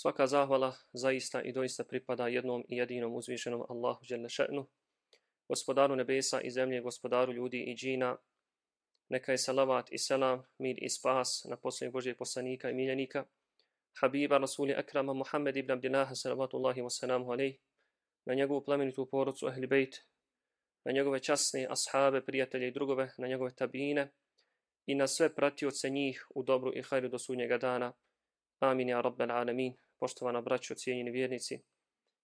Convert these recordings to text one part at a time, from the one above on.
Svaka zahvala zaista i doista pripada jednom i jedinom uzvišenom Allahu dželle gospodaru nebesa i zemlje, gospodaru ljudi i džina. Neka je salavat i selam, mir i spas na posljednjeg Božijeg poslanika i miljenika, Habiba Rasuli Akrama Muhammed ibn Abdillaha salavatullahi wa salamu alaih, na njegovu plemenitu porodcu Ahli Bejt, na njegove časne ashabe, prijatelje i drugove, na njegove tabine i na sve pratioce njih u dobru i hajru do sudnjega dana. Amin ja rabbel alamin poštovana braćo, cijenjeni vjernici,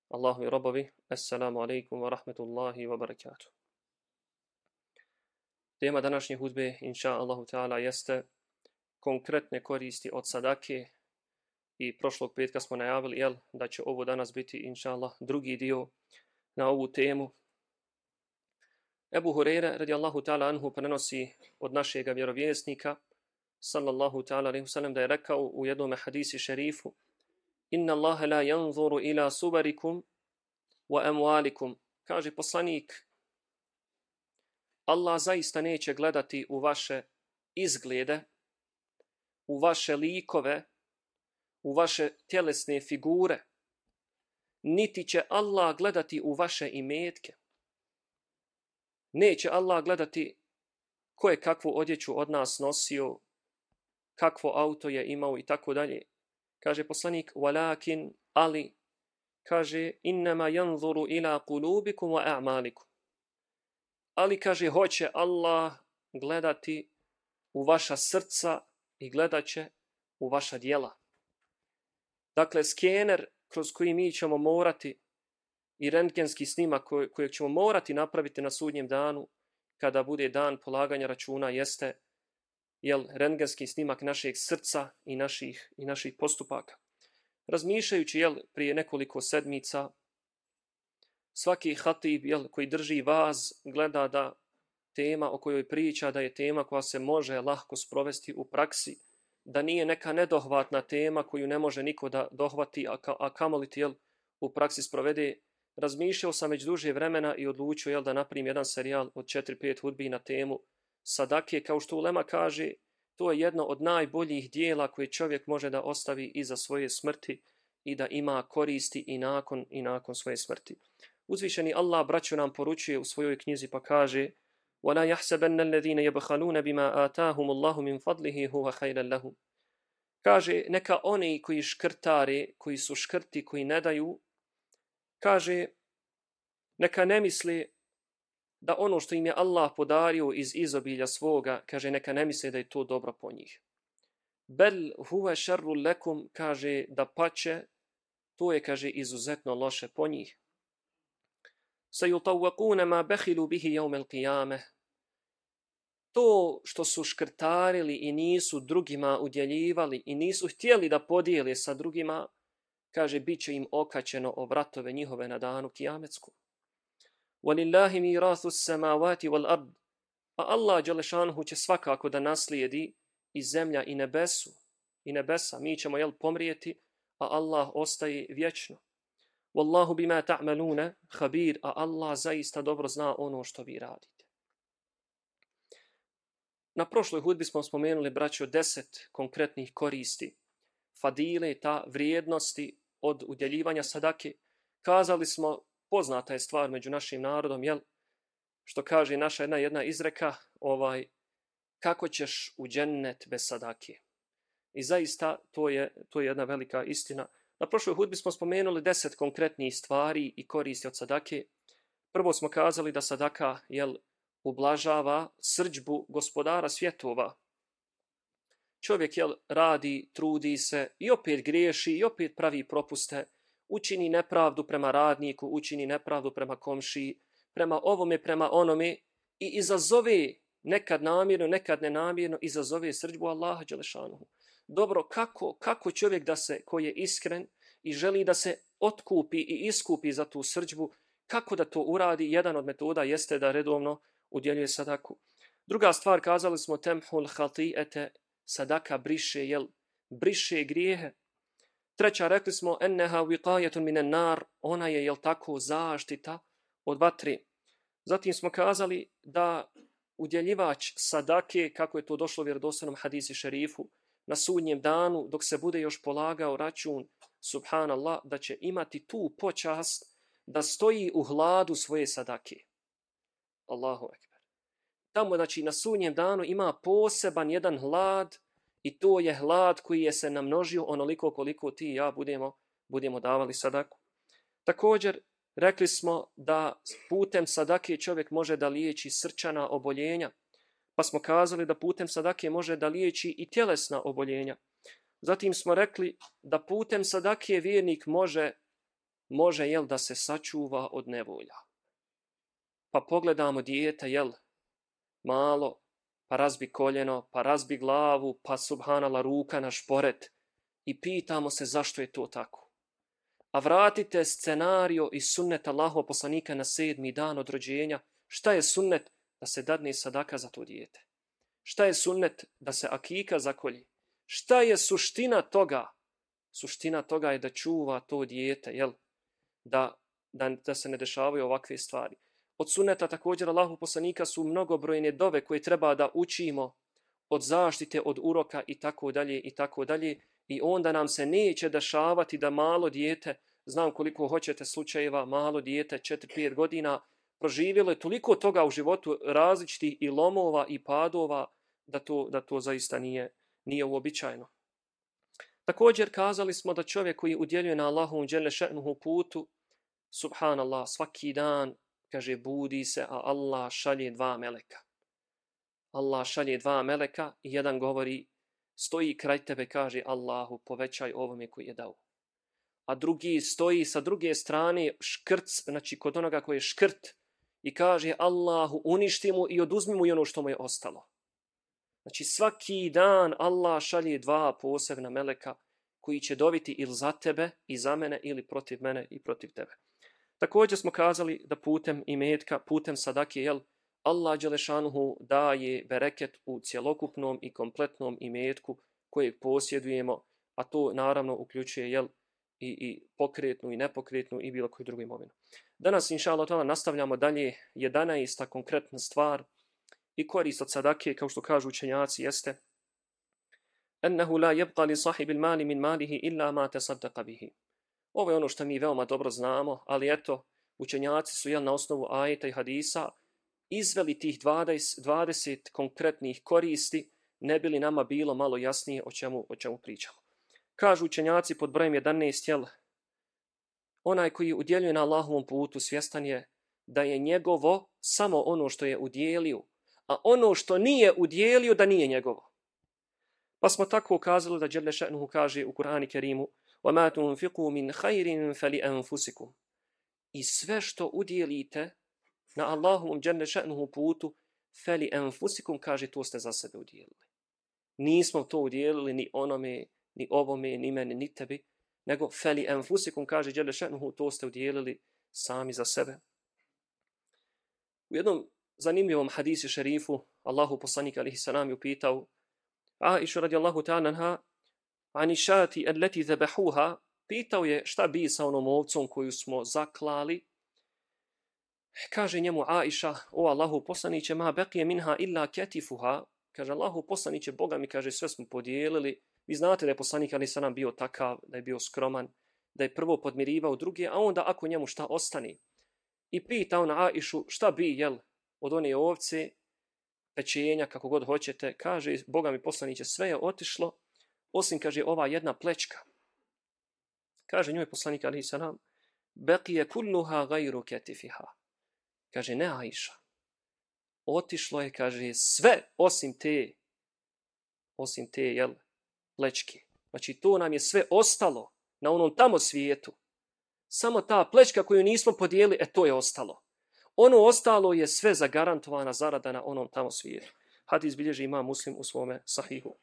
Allahu i robovi, assalamu alaikum wa rahmetullahi wa barakatuh. Tema današnje hudbe, inša Allahu ta'ala, jeste konkretne koristi od sadake i prošlog petka smo najavili jel, da će ovo danas biti, inša Allah, drugi dio na ovu temu. Ebu Hureyre, radijallahu ta'ala, anhu prenosi od našeg vjerovjesnika, sallallahu ta'ala, da je rekao u jednom hadisi šerifu, inna Allahe la yanzuru ila subarikum wa amwalikum. Kaže poslanik, Allah zaista neće gledati u vaše izglede, u vaše likove, u vaše tjelesne figure, niti će Allah gledati u vaše imetke. Neće Allah gledati ko je kakvu odjeću od nas nosio, kakvo auto je imao i tako dalje kaže poslanik walakin ali kaže innama yanzuru ila qulubikum wa a'malikum. Ali kaže hoće Allah gledati u vaša srca i gledaće u vaša djela. Dakle skener kroz koji mi ćemo morati i rentgenski snimak kojeg ćemo morati napraviti na sudnjem danu kada bude dan polaganja računa jeste jel, rengenski snimak našeg srca i naših, i naših postupaka. Razmišljajući jel, prije nekoliko sedmica, svaki hatib jel, koji drži vaz gleda da tema o kojoj priča da je tema koja se može lahko sprovesti u praksi, da nije neka nedohvatna tema koju ne može niko da dohvati, a, ka, a kamoliti jel, u praksi sprovede, razmišljao sam već duže vremena i odlučio jel, da naprim jedan serijal od 4-5 hudbi na temu sadake, kao što Ulema kaže, to je jedno od najboljih dijela koje čovjek može da ostavi iza svoje smrti i da ima koristi i nakon i nakon svoje smrti. Uzvišeni Allah braću nam poručuje u svojoj knjizi pa kaže وَلَا يَحْسَبَنَّ الَّذِينَ يَبْخَلُونَ بِمَا آتَاهُمُ اللَّهُ مِنْ فَضْلِهِ هُوَ خَيْرًا لَهُمْ Kaže, neka oni koji škrtare, koji su škrti, koji ne daju, kaže, neka ne misli da ono što im je Allah podario iz izobilja svoga, kaže, neka ne misle da je to dobro po njih. Bel huve šerru lekum, kaže, da pače, to je, kaže, izuzetno loše po njih. Sa yutawakune ma behilu bihi jaumel qiyame. To što su škrtarili i nisu drugima udjeljivali i nisu htjeli da podijeli sa drugima, kaže, bit će im okačeno o vratove njihove na danu kijametsku. وَلِلَّهِ مِيرَاثُ السَّمَاوَاتِ وَالْأَرْضِ A Allah Đelešanhu će svakako da naslijedi i zemlja i nebesu, i nebesa. Mi ćemo jel pomrijeti, a Allah ostaje vječno. Wallahu bima ta'maluna khabir, a Allah zaista dobro zna ono što vi radite. Na prošloj hudbi smo spomenuli, braćo, deset konkretnih koristi, fadile, ta vrijednosti od udjeljivanja sadake. Kazali smo poznata je stvar među našim narodom, jel? Što kaže naša jedna jedna izreka, ovaj, kako ćeš u džennet bez sadake? I zaista to je, to je jedna velika istina. Na prošloj hudbi smo spomenuli deset konkretnih stvari i koristi od sadake. Prvo smo kazali da sadaka jel, ublažava srđbu gospodara svjetova. Čovjek jel, radi, trudi se i opet griješi i opet pravi propuste učini nepravdu prema radniku, učini nepravdu prema komšiji, prema ovome, prema onome i izazove nekad namjerno, nekad nenamjerno, izazove srđbu Allaha Đelešanuhu. Dobro, kako, kako čovjek da se, koji je iskren i želi da se otkupi i iskupi za tu srđbu, kako da to uradi? Jedan od metoda jeste da redovno udjeljuje sadaku. Druga stvar, kazali smo temhul hati'ete, sadaka briše, jel, briše grijehe, Treća, rekli smo, enneha viqajetun minen nar, ona je, jel tako, zaštita od vatri. Zatim smo kazali da udjeljivač sadake, kako je to došlo u vjerodostanom hadisi šerifu, na sudnjem danu, dok se bude još polagao račun subhanallah, da će imati tu počast da stoji u hladu svoje sadake. Allahu ekber. Tamo, znači, na sunnjem danu ima poseban jedan hlad i to je hlad koji je se namnožio onoliko koliko ti i ja budemo, budemo davali sadaku. Također, rekli smo da putem sadake čovjek može da liječi srčana oboljenja, pa smo kazali da putem sadake može da liječi i tjelesna oboljenja. Zatim smo rekli da putem sadake vjernik može, može jel, da se sačuva od nevolja. Pa pogledamo dijete, jel, malo, pa razbi koljeno, pa razbi glavu, pa subhanala ruka na šporet i pitamo se zašto je to tako. A vratite scenario iz sunneta Allahov poslanika na sedmi dan od rođenja. Šta je sunnet? Da se dadne sadaka za to dijete. Šta je sunnet? Da se akika zakolji. Šta je suština toga? Suština toga je da čuva to dijete, jel? Da, da, da se ne dešavaju ovakve stvari. Od suneta također Allahu poslanika su mnogobrojne dove koje treba da učimo od zaštite, od uroka i tako dalje i tako dalje. I onda nam se neće dešavati da malo dijete, znam koliko hoćete slučajeva, malo dijete, 4-5 godina, proživjelo je toliko toga u životu različitih i lomova i padova da to, da to zaista nije, nije uobičajeno. Također kazali smo da čovjek koji udjeljuje na Allahovom dželle še'nuhu putu, subhanallah, svaki dan, kaže, budi se, a Allah šalje dva meleka. Allah šalje dva meleka i jedan govori, stoji kraj tebe, kaže Allahu, povećaj ovome koji je dao. A drugi stoji sa druge strane, škrc, znači kod onoga koji je škrt, i kaže Allahu, uništi mu i oduzmi mu i ono što mu je ostalo. Znači svaki dan Allah šalje dva posebna meleka koji će dobiti ili za tebe i za mene ili protiv mene i protiv tebe. Također smo kazali da putem imetka, putem sadake, jel, Allah Đelešanuhu daje bereket u cjelokupnom i kompletnom imetku kojeg posjedujemo, a to naravno uključuje jel, i, i pokretnu i nepokretnu i bilo koju drugu imovinu. Danas, inša Allah, nastavljamo dalje 11. konkretna stvar – i korist od sadake, kao što kažu učenjaci, jeste ennehu la jebqa li sahibi mali min malihi illa ma te sadaka bihi. Ovo je ono što mi veoma dobro znamo, ali eto, učenjaci su jel, na osnovu ajeta i hadisa izveli tih 20, 20 konkretnih koristi, ne bi li nama bilo malo jasnije o čemu, o čemu pričamo. Kažu učenjaci pod brojem 11, jel, onaj koji udjeljuje na Allahovom putu svjestan je da je njegovo samo ono što je udjelio, a ono što nije udjelio da nije njegovo. Pa smo tako ukazali da Đerle Še'nuhu kaže u Kur'ani Kerimu وَمَا تُنْفِقُوا مِنْ خَيْرٍ فَلِأَنْفُسِكُمْ I sve što udjelite na Allahovom Đele Še'nuhu putu feli enfusikum, kaže, to ste za sebe udjelili. Nismo to udjelili ni onome, ni ovome, ni meni, ni tebi, nego feli enfusikum, kaže Đele Še'nuhu, to ste udjelili sami za sebe. U jednom zanimljivom hadisu šerifu, Allahu poslanik alihi salam ju pitao, Aisha radijallahu ta'ananha, ani šati leti zabahuha, pitao je šta bi sa onom ovcom koju smo zaklali. Kaže njemu Aisha, o Allahu poslaniće, ma beqije minha illa ketifuha, kaže Allahu poslaniće, Boga mi kaže, sve smo podijelili. Vi znate da je poslanik ali sa nam bio takav, da je bio skroman, da je prvo podmirivao druge, a onda ako njemu šta ostani. I pita on Aishu, šta bi, jel, od one ovce, pečenja, kako god hoćete, kaže, Boga mi poslaniće, sve je otišlo, osim, kaže, ova jedna plečka. Kaže njoj poslanik, ali se nam, kulluha gajru ketifiha. Kaže, ne Aisha. Otišlo je, kaže, sve osim te, osim te, jel, plečke. Znači, to nam je sve ostalo na onom tamo svijetu. Samo ta plečka koju nismo podijeli, e, to je ostalo. Ono ostalo je sve zagarantovana zarada na onom tamo svijetu. Hadis bilježi ima muslim u svome sahihu.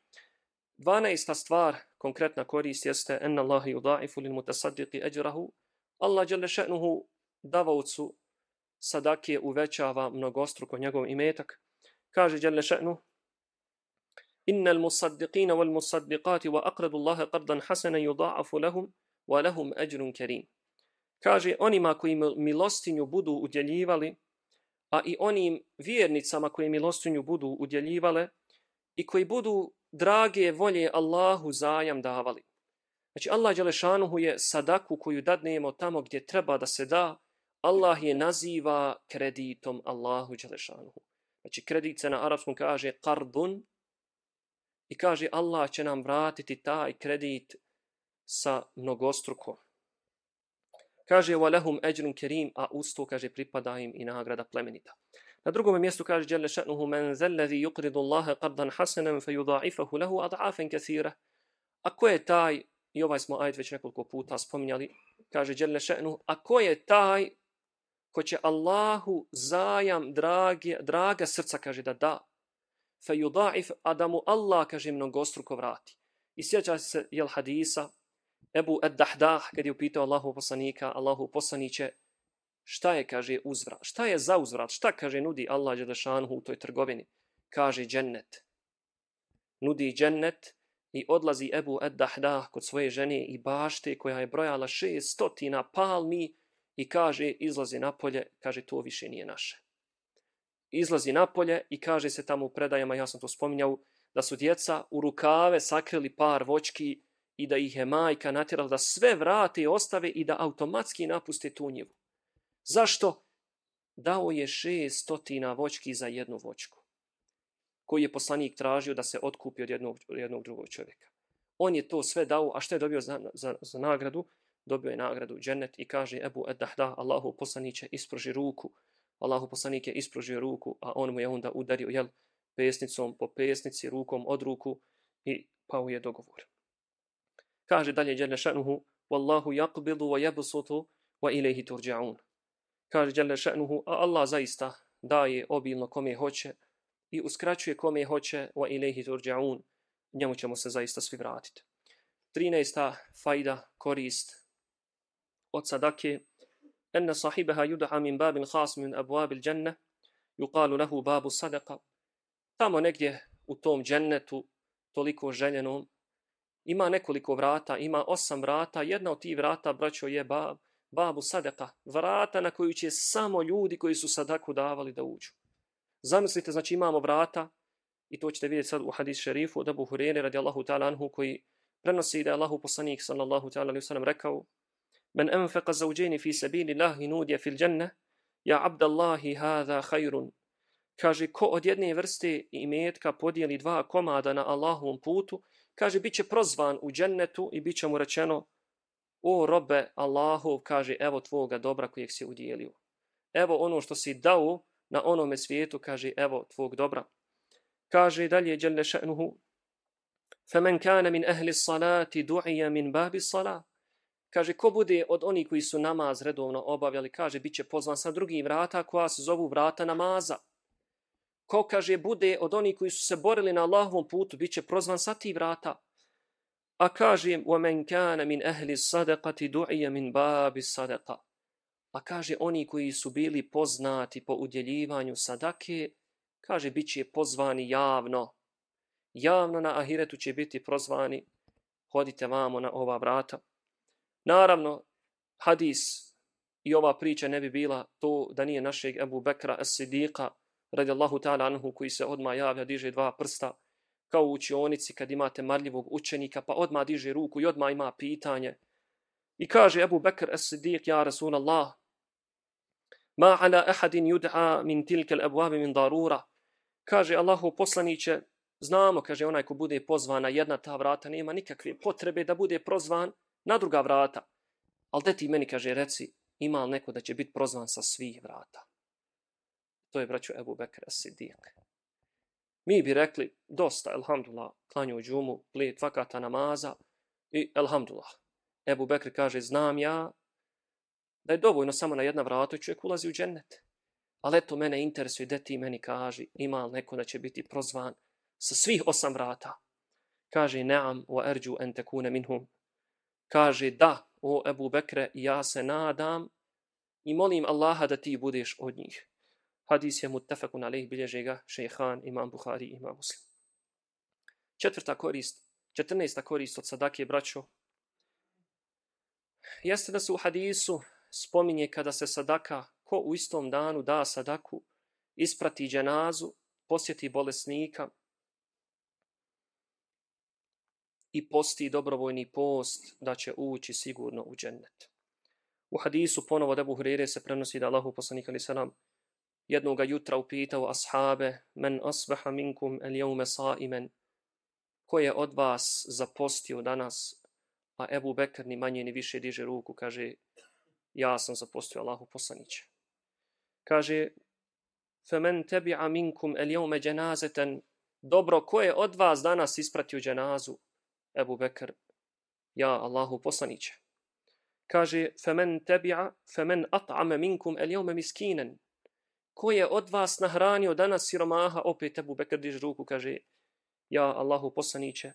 12. stvar, konkretna korist, jeste enna Allahi udaifu lil mutasaddiqi ajrahu. Allah dželle še'nuhu davavcu sadake uvećava mnogostruko njegov imetak. Kaže dželle še'nu, Inna al-musaddiqin wal-musaddiqati wa aqradu Allahe qardan hasana yuda'afu lahum wa lahum ajrun karim. Kaže, onima koji milostinju budu udjeljivali, a i onim vjernicama koji milostinju budu udjeljivale i koji budu drage volje Allahu zajam davali. Znači Allah Đelešanuhu je sadaku koju dadnemo tamo gdje treba da se da, Allah je naziva kreditom Allahu Đelešanuhu. Znači kredit se na arapskom kaže kardun i kaže Allah će nam vratiti taj kredit sa mnogostruko. Kaže walahum ajrun kerim, a usto kaže pripada im i nagrada plemenita. Na drugom mjestu kaže dželle še'nuhu men zellezi yuqridu Allahe qardan hasanan fayudha'ifahu lehu ad'afan kathira. A ko je taj i ovaj smo ajet već nekoliko puta spominjali, kaže dželle šanu, a ko je taj ko će Allahu zajam dragi, draga srca kaže da da fayudha'if adamu Allah kaže mnogostruko vrati. I sjeća se jel hadisa Ebu Ed-Dahdah, kad je upitao Allahu poslanika, Allahu poslaniće, šta je, kaže, uzvrat? Šta je za uzvrat? Šta, kaže, nudi Allah Đelešanhu u toj trgovini? Kaže, džennet. Nudi džennet i odlazi Ebu Ed-Dahdah kod svoje žene i bašte koja je brojala šest stotina palmi i kaže, izlazi napolje, kaže, to više nije naše. Izlazi napolje i kaže se tamo u predajama, ja sam to spominjao, da su djeca u rukave sakrili par vočki i da ih je majka natjerala da sve vrate i ostave i da automatski napuste tu njivu. Zašto? Dao je šest stotina voćki za jednu voćku koju je poslanik tražio da se otkupi od jednog, od jednog drugog čovjeka. On je to sve dao, a što je dobio za, za, za nagradu? Dobio je nagradu džennet i kaže Ebu Edahda, Allahu poslaniće ispruži ruku. Allahu poslanik je ispružio ruku, a on mu je onda udario jel, pesnicom po pesnici, rukom od ruku i pao je dogovor. Kaže dalje Jalla šanuhu, Wallahu yaqbidu wa yabsutu wa ilayhi turja'un kaže Đele še'nuhu, a Allah zaista daje obilno kome hoće i uskraćuje kome hoće, wa ilaihi turja'un, njemu ćemo se zaista svi vratiti. 13. fajda, korist od sadake, enne sahibaha yud'a min babin khas min abuabil dženne, yuqalu lahu babu sadaka. Tamo negdje u tom džennetu, toliko željenom, ima nekoliko vrata, ima osam vrata, jedna od tih vrata, braćo, je bab, babu sadaka, vrata na koju će samo ljudi koji su sadaku davali da uđu. Zamislite, znači imamo vrata, i to ćete vidjeti sad u hadis šerifu od Abu Hurere radijallahu ta'ala anhu koji prenosi da je Allahu poslanik sallallahu ta'ala alaihi sallam rekao Men enfeqa zauđeni fi sabili lahi nudija fil dženne, ja abdallahi hada hajrun. Kaže, ko od jedne vrste imetka podijeli dva komada na Allahovom putu, kaže, bit će prozvan u džennetu i bit će mu rečeno, o robe Allahov, kaže, evo tvoga dobra kojeg si udjelio. Evo ono što si dao na onome svijetu, kaže, evo tvog dobra. Kaže dalje, djelle še'nuhu, فَمَنْ كَانَ مِنْ أَهْلِ الصَّلَاةِ دُعِيَ مِنْ بَابِ الصَّلَاةِ Kaže, ko bude od onih koji su namaz redovno obavljali, kaže, bit će pozvan sa drugih vrata koja se zovu vrata namaza ko kaže bude od onih koji su se borili na Allahovom putu, bit će prozvan sa ti vrata. A kaže, وَمَنْ كَانَ مِنْ أَهْلِ الصَّدَقَةِ دُعِيَ مِنْ بَابِ الصَّدَقَ A kaže, oni koji su bili poznati po udjeljivanju sadake, kaže, bit će pozvani javno. Javno na ahiretu će biti prozvani, hodite vamo na ova vrata. Naravno, hadis i ova priča ne bi bila to da nije našeg Ebu Bekra as-Siddiqa, radijallahu ta'ala anhu koji se odma javlja, diže dva prsta, kao u učionici kad imate marljivog učenika, pa odma diže ruku i odma ima pitanje. I kaže Abu Bekr as-Siddiq, ja Rasulallah, ma ala ahadin yud'a min tilke al-abwab min darura. Kaže Allahu poslaniće, znamo, kaže onaj ko bude pozvan na jedna ta vrata, nema nikakve potrebe da bude prozvan na druga vrata. Ali da ti meni kaže reci, ima li neko da će biti prozvan sa svih vrata? To je braćo Ebu Bekra Siddiq. Mi bi rekli, dosta, elhamdulillah, klanju džumu, pet vakata namaza i elhamdulillah. Ebu Bekri kaže, znam ja da je dovoljno samo na jedna vrata i čovjek ulazi u džennet. Ali eto, mene interesuje, da ti meni kaži, ima li neko da će biti prozvan sa svih osam vrata? Kaže, neam, wa erđu en tekune minhum. Kaže, da, o Ebu Bekre, ja se nadam i molim Allaha da ti budeš od njih. Hadis je mutafakun alaih bilježe ga šejhan imam Buhari imam Muslim. Četvrta korist, četrnesta korist od sadake, braćo, jeste da se u hadisu spominje kada se sadaka, ko u istom danu da sadaku, isprati dženazu, posjeti bolesnika, i posti dobrovoljni post da će ući sigurno u džennet. U hadisu ponovo Debu Hurire se prenosi da Allahu poslanik ali salam jednog jutra upitao ashabe men asbaha minkum el jeume saimen? Ko je od vas zapostio danas a Ebu Bekr ni manje ni više diže ruku? Kaže ja sam zapostio Allahu poslaniće. Kaže femen tebi'a minkum el jeume dženazeten? Dobro ko je od vas danas ispratio dženazu? Ebu Bekr. Ja Allahu poslaniće. Kaže femen tabi'a femen at'ama minkum al-yawma miskinan ko je od vas nahranio danas siromaha? Opet Abu Bekr diže ruku kaže ja Allahu poslanice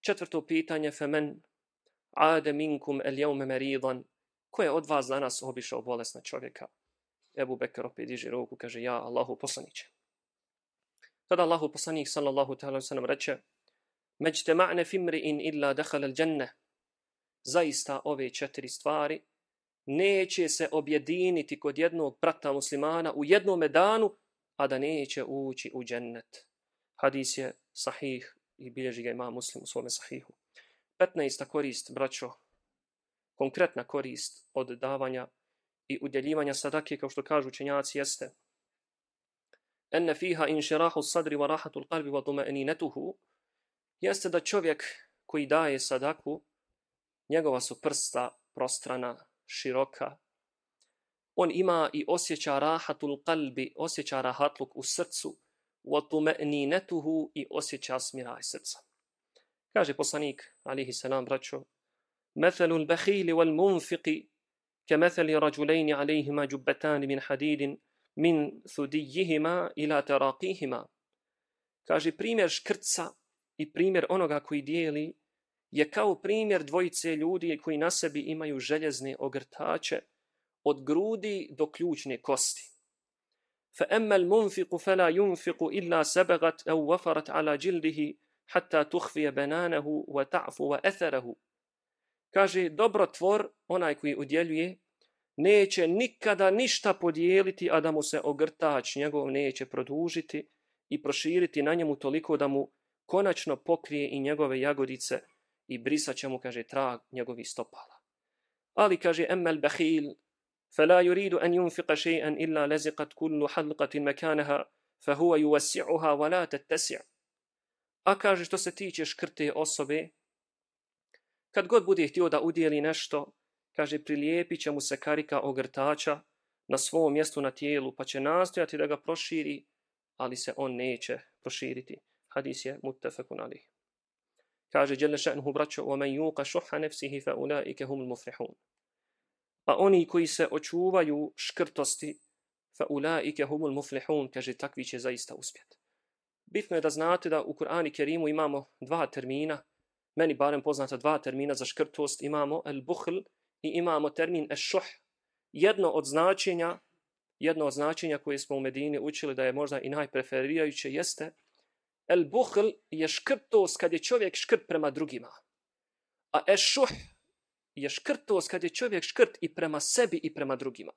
četvrto pitanje femen ade minkum el jaume maridan ko je od vas danas obišao bolesna čovjeka? Abu Bekr opet diže ruku kaže ja Allahu poslanice tada Allahu poslanik sallallahu ta'ala sallam reče međtema'ne fimri'in illa dakhala al-jannah zaista ove četiri stvari neće se objediniti kod jednog brata muslimana u jednom danu, a da neće ući u džennet. Hadis je sahih i bilježi ga ima muslim u svome sahihu. 15. korist, braćo, konkretna korist od davanja i udjeljivanja sadake, kao što kažu učenjaci, jeste enne fiha inširahu sadri wa rahatul qalbi wa tuma'ininatuhu jeste da čovjek koji daje sadaku njegova su prsta prostrana, široka. On ima i osjeća rahatul kalbi, osjeća rahatluk u srcu, وَتُمَئْنِينَتُهُ i osjeća smiraj srca. Kaže poslanik, alihi salam, braćo, مَثَلُ الْبَحِيلِ وَالْمُنْفِقِ كَمَثَلِ رَجُلَيْنِ عَلَيْهِمَا جُبَّتَانِ مِنْ حَدِيدٍ min thudijihima ila taraqihima. Kaže, primjer škrca i primjer onoga koji dijeli je kao primjer dvojice ljudi koji na sebi imaju željezne ogrtače od grudi do ključne kosti. Fa المنفق al-munfiqu fala yunfiqu illa sabagat على wafarat ala jildihi hatta وتعفو bananahu wa ta'fu wa. Kaže dobrotvor onaj koji udjeljuje neće nikada ništa podijeliti a da mu se ogrtač njegov neće produžiti i proširiti na njemu toliko da mu konačno pokrije i njegove jagodice i brisat će mu, kaže, trag njegovi stopala. Ali, kaže, emmel bahil, فلا يريد أن ينفق شيئا إلا لزقت كل حلقة مكانها فهو يوسعها ولا تتسع. A kaže, što se tiče škrte osobe, kad god bude htio da udijeli nešto, kaže, prilijepit će mu se karika ogrtača na svom mjestu na tijelu, pa će nastojati da ga proširi, ali se on neće proširiti. Hadis je muttefekun alih. Kaže Jelle še'nuhu braćo, وَمَنْ يُوقَ شُحَ نَفْسِهِ فَأُولَٰئِكَ هُمُ الْمُفْرِحُونَ A oni koji se očuvaju škrtosti, فَأُولَٰئِكَ هُمُ الْمُفْلِحُونَ kaže, takvi će zaista uspjeti. Bitno je da znate da u Kur'ani Kerimu imamo dva termina, meni barem poznata dva termina za škrtost, imamo el-buhl i imamo termin es-šuh. Jedno od značenja, jedno od značenja koje smo u Medini učili da je možda i najpreferirajuće jeste El buhl je škrtost kad je čovjek škrt prema drugima. A es šuh je škrtost kad je čovjek škrt i prema sebi i prema drugima.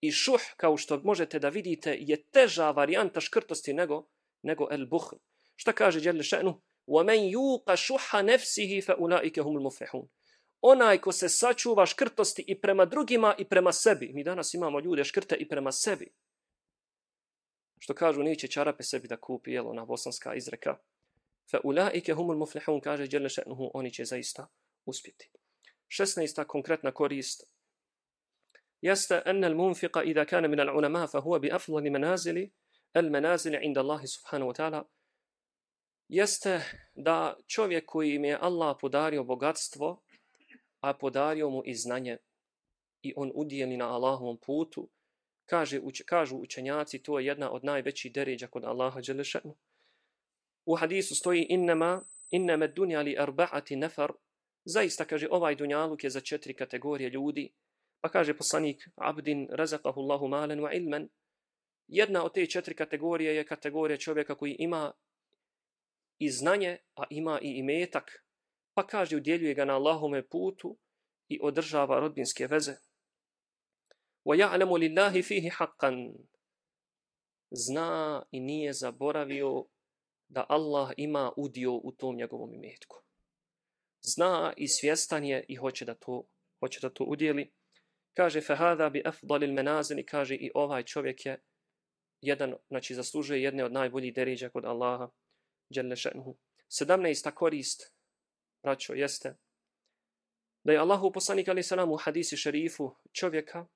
I šuh, kao što možete da vidite, je teža varijanta škrtosti nego, nego el buhl. Šta kaže Đerli še'nu? وَمَنْ يُوقَ شُحَ نَفْسِهِ فَأُولَٰئِكَ هُمُ الْمُفْرِحُونَ Onaj ko se sačuva škrtosti i prema drugima i prema sebi. Mi danas imamo ljude škrte i prema sebi što kažu neće čarape sebi da kupi, jel, ona bosanska izreka. Fa ulaike humul muflihun, kaže Đele še'nuhu, oni će zaista uspjeti. 16. konkretna korist jeste enne al munfiqa idha kana min al ulama fa huwa bi afdali manazili al manazili inda Allahi subhanahu wa ta'ala jeste da čovjek koji im je Allah podario bogatstvo a podario mu i znanje i on udijeli na Allahovom putu kaže, uč, kažu učenjaci, to je jedna od najvećih deređa kod Allaha Đelešanu. U hadisu stoji innama, innama dunja li arba'ati nefar, zaista kaže ovaj dunjaluk je za četiri kategorije ljudi, pa kaže poslanik, abdin razakahu Allahu malen wa ilmen, jedna od te četiri kategorije je kategorija čovjeka koji ima i znanje, a ima i imetak, pa kaže udjeljuje ga na Allahome putu i održava rodbinske veze. وَيَعْلَمُ لِلَّهِ فِيهِ حَقًّا Zna i nije zaboravio da Allah ima udio u tom njegovom imetku. zna i svjestan je i hoće da to, hoće da to udjeli. Kaže, fehada bi afdalil menazini, kaže i ovaj čovjek je jedan, znači zaslužuje jedne od najboljih deriđa kod Allaha, dželle šanuhu. 17. korist, braćo, jeste da je Allahu poslanik ali salam u hadisi šerifu čovjeka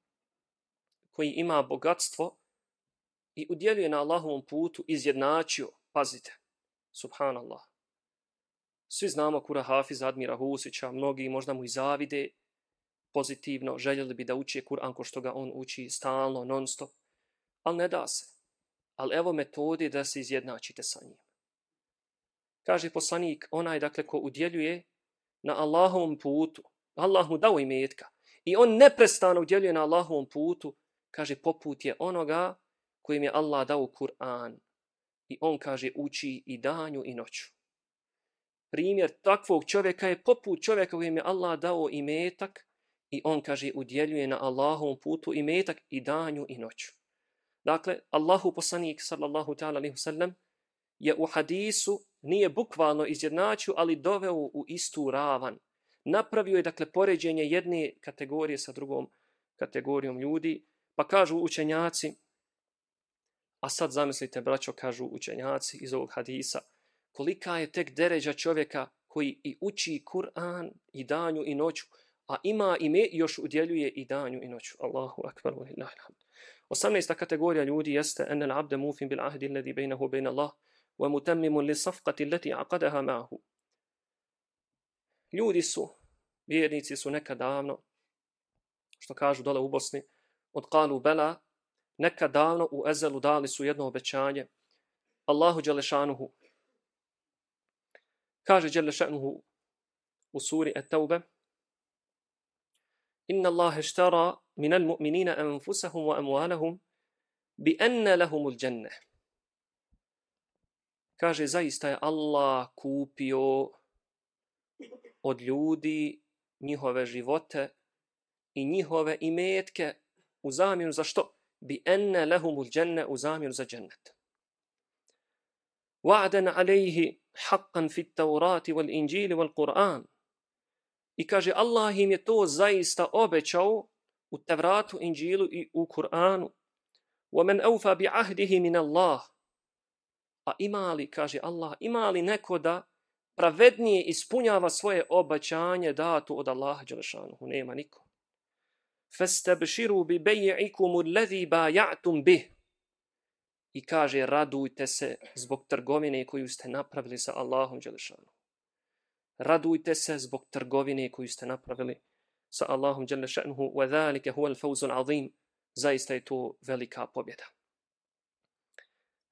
koji ima bogatstvo i udjeljuje na Allahovom putu izjednačio, pazite, subhanallah. Svi znamo kura Hafiz Admira Husića, mnogi možda mu i zavide pozitivno, željeli bi da uči Kur'an ko što ga on uči stalno, non stop, ali ne da se. Ali evo metode da se izjednačite sa njim. Kaže poslanik, onaj dakle ko udjeljuje na Allahovom putu, Allah mu dao imetka, i on neprestano udjeljuje na Allahovom putu, kaže poput je onoga kojim je Allah dao Kur'an. I on kaže uči i danju i noću. Primjer takvog čovjeka je poput čovjeka kojim je Allah dao imetak i on kaže udjeljuje na Allahovom putu imetak i danju i noću. Dakle, Allahu poslanik sallallahu ta'ala alaihi sallam je u hadisu nije bukvalno izjednačio, ali doveo u istu ravan. Napravio je, dakle, poređenje jedne kategorije sa drugom kategorijom ljudi, pa kažu učenjaci, a sad zamislite, braćo, kažu učenjaci iz ovog hadisa, kolika je tek deređa čovjeka koji i uči Kur'an i danju i noću, a ima i još udjeljuje i danju i noću. Allahu akbar, wa lillahi alhamd. 18. kategorija ljudi jeste enel abde mufin bil ahdi alladhi bainahu bain Allah wa mutammimun li safqati allati aqadaha ma'ahu. Ljudi su, vjernici su nekad davno, što kažu dole u Bosni, od kalu bela, nekad davno u Ezelu dali su jedno obećanje Allahu Đelešanuhu. Kaže Đelešanuhu u suri At-Taube, Inna Allahe štara minal mu'minina anfusahum wa amualahum bi enne lahumul dženne. Kaže, zaista je Allah kupio od ljudi njihove živote i njihove imetke u zamjenu za što? Bi enne lahumul dženne u zamjenu za džennet. Wa'dan alejhi haqqan fit taurati wal inđili wal Qur'an. I kaže, Allah im je to zaista obećao u Tevratu, Inđilu i u Kur'anu. وَمَنْ أَوْفَ بِعَهْدِهِ مِنَ اللَّهِ A ima li, kaže Allah, ima li neko da pravednije ispunjava svoje obećanje datu od Allaha Đelešanuhu? Nema niko. فَاسْتَبْشِرُوا بِبَيْعِكُمُ alladhi بَايَعْتُمْ bih. I kaže, radujte se zbog trgovine koju ste napravili sa Allahom Đelešanu. Radujte se zbog trgovine koju ste napravili sa Allahom Đelešanu. وَذَلِكَ هُوَ الْفَوْزُ الْعَظِيمُ Zaista je to velika pobjeda.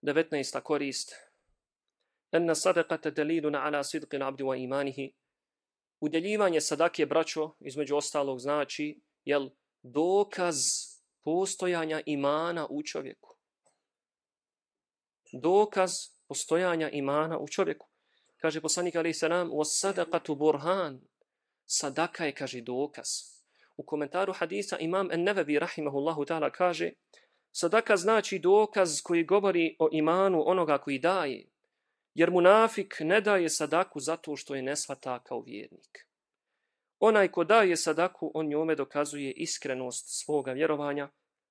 19. korist أن الصدقة دليل sidqil abdi wa وإيمانه. Udjeljivanje sadake, braćo, između ostalog, znači jel, dokaz postojanja imana u čovjeku dokaz postojanja imana u čovjeku kaže poslanik alaih salam, was sadaqatu burhan sadaka je, kaže, dokaz. U komentaru hadisa imam En-Nevevi, rahimahullahu ta'ala, kaže, sadaka znači dokaz koji govori o imanu onoga koji daje, jer munafik ne daje sadaku zato što je nesvata kao vjernik. Onaj ko daje sadaku, on njome dokazuje iskrenost svoga vjerovanja,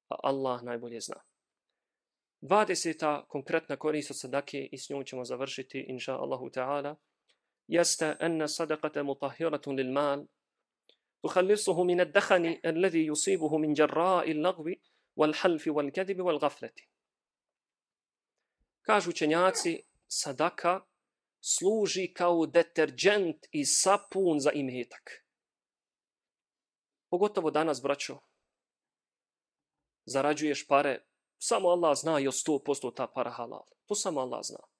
a Allah najbolje zna. 20. konkretna korist od sadake i s njom ćemo završiti, inša Allahu ta'ala jeste enne sadakate mutahhiratun lil mal tukhallisuhu min ad-dakhani alladhi yusibuhu min jarra'i al-lagwi wal halfi wal wal kažu učenjaci sadaka služi kao deterđent i sapun za imetak pogotovo danas braćo zarađuješ pare samo Allah zna je 100% ta para halal to samo Allah zna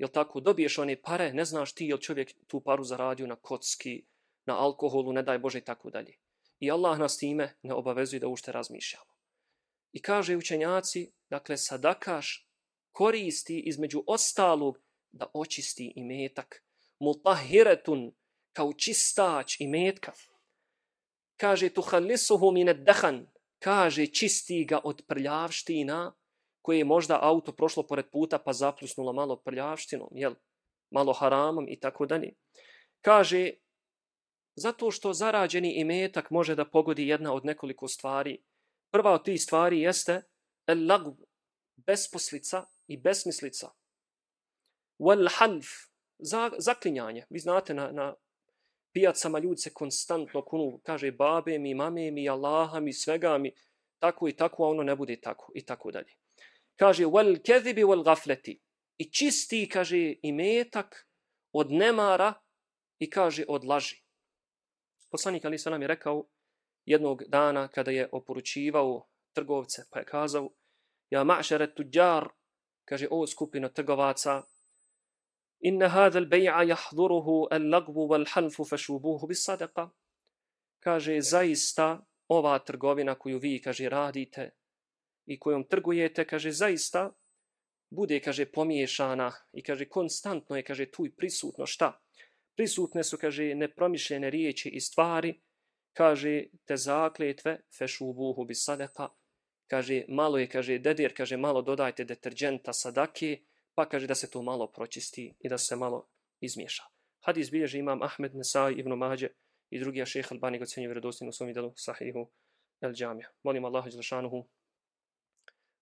jel tako, dobiješ one pare, ne znaš ti jel čovjek tu paru zaradio na kocki, na alkoholu, ne daj Bože i tako dalje. I Allah nas time ne obavezuje da ušte razmišljamo. I kaže učenjaci, dakle, sadakaš koristi između ostalog da očisti i metak. Mutahiretun, kao čistač i metka. Kaže, tuhallisuhu mine dehan, kaže, čisti ga od prljavština, koje je možda auto prošlo pored puta pa zapljusnulo malo prljavštinom, jel? malo haramom i tako dalje. Kaže, zato što zarađeni imetak može da pogodi jedna od nekoliko stvari. Prva od tih stvari jeste el lagb, besposlica i besmislica. Wal half, zaklinjanje. Vi znate na, na pijacama ljudi se konstantno kunu, kaže babe mi, mame mi, Allaha mi, svega mi, tako i tako, a ono ne bude tako i tako dalje. Kaže, wal kezibi wal gafleti. I čisti, kaže, imetak od nemara i kaže od laži. Poslanik Ali Salam je rekao jednog dana kada je oporučivao trgovce, pa je kazao, ja ma'šere tuđar, kaže, o skupino trgovaca, inna hadha al-bay'a yahdhuruhu al-lagbu wal-halfu fashubuhu bis-sadaqa. Kaže zaista ova trgovina koju vi kaže radite i kojom trgujete kaže zaista bude kaže pomiješana i kaže konstantno je kaže tu i prisutno. Šta? Prisutne su kaže nepromišljene riječi i stvari kaže te zakletve fashubuhu bis-sadaqa. Kaže malo je kaže dedir kaže malo dodajte deterđenta sadake pa kaže da se to malo pročisti i da se malo izmiješa. Hadis bilježi imam Ahmed Nesai ibn Mađe i drugi šeha Albani ga cijenje vjerodostin u svom delu Sahihu el Džamija. Molim Allah Đelšanuhu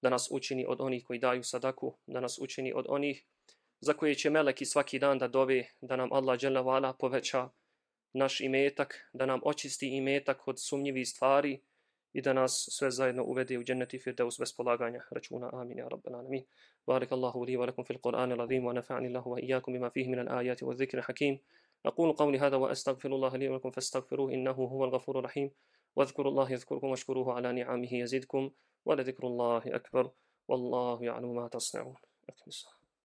da nas učini od onih koji daju sadaku, da nas učini od onih za koje će meleki svaki dan da dove, da nam Allah Đelnavala poveća naš imetak, da nam očisti imetak od sumnjivih stvari, i da nas sve zajedno uvede u dženneti firdeus bez polaganja računa. Amin, ja rabbal alamin. Barik Allahu li wa lakum fil Qur'an al-azim wa nafa'ani Allahu wa iyyakum bima fihi min al-ayati wa dhikri hakim. أقول قولي هذا وأستغفر الله لي ولكم فاستغفروه إنه هو الغفور الرحيم واذكروا الله يذكركم واشكروه على نعمه يزدكم ولذكر الله أكبر والله يعلم ما تصنعون. أكمل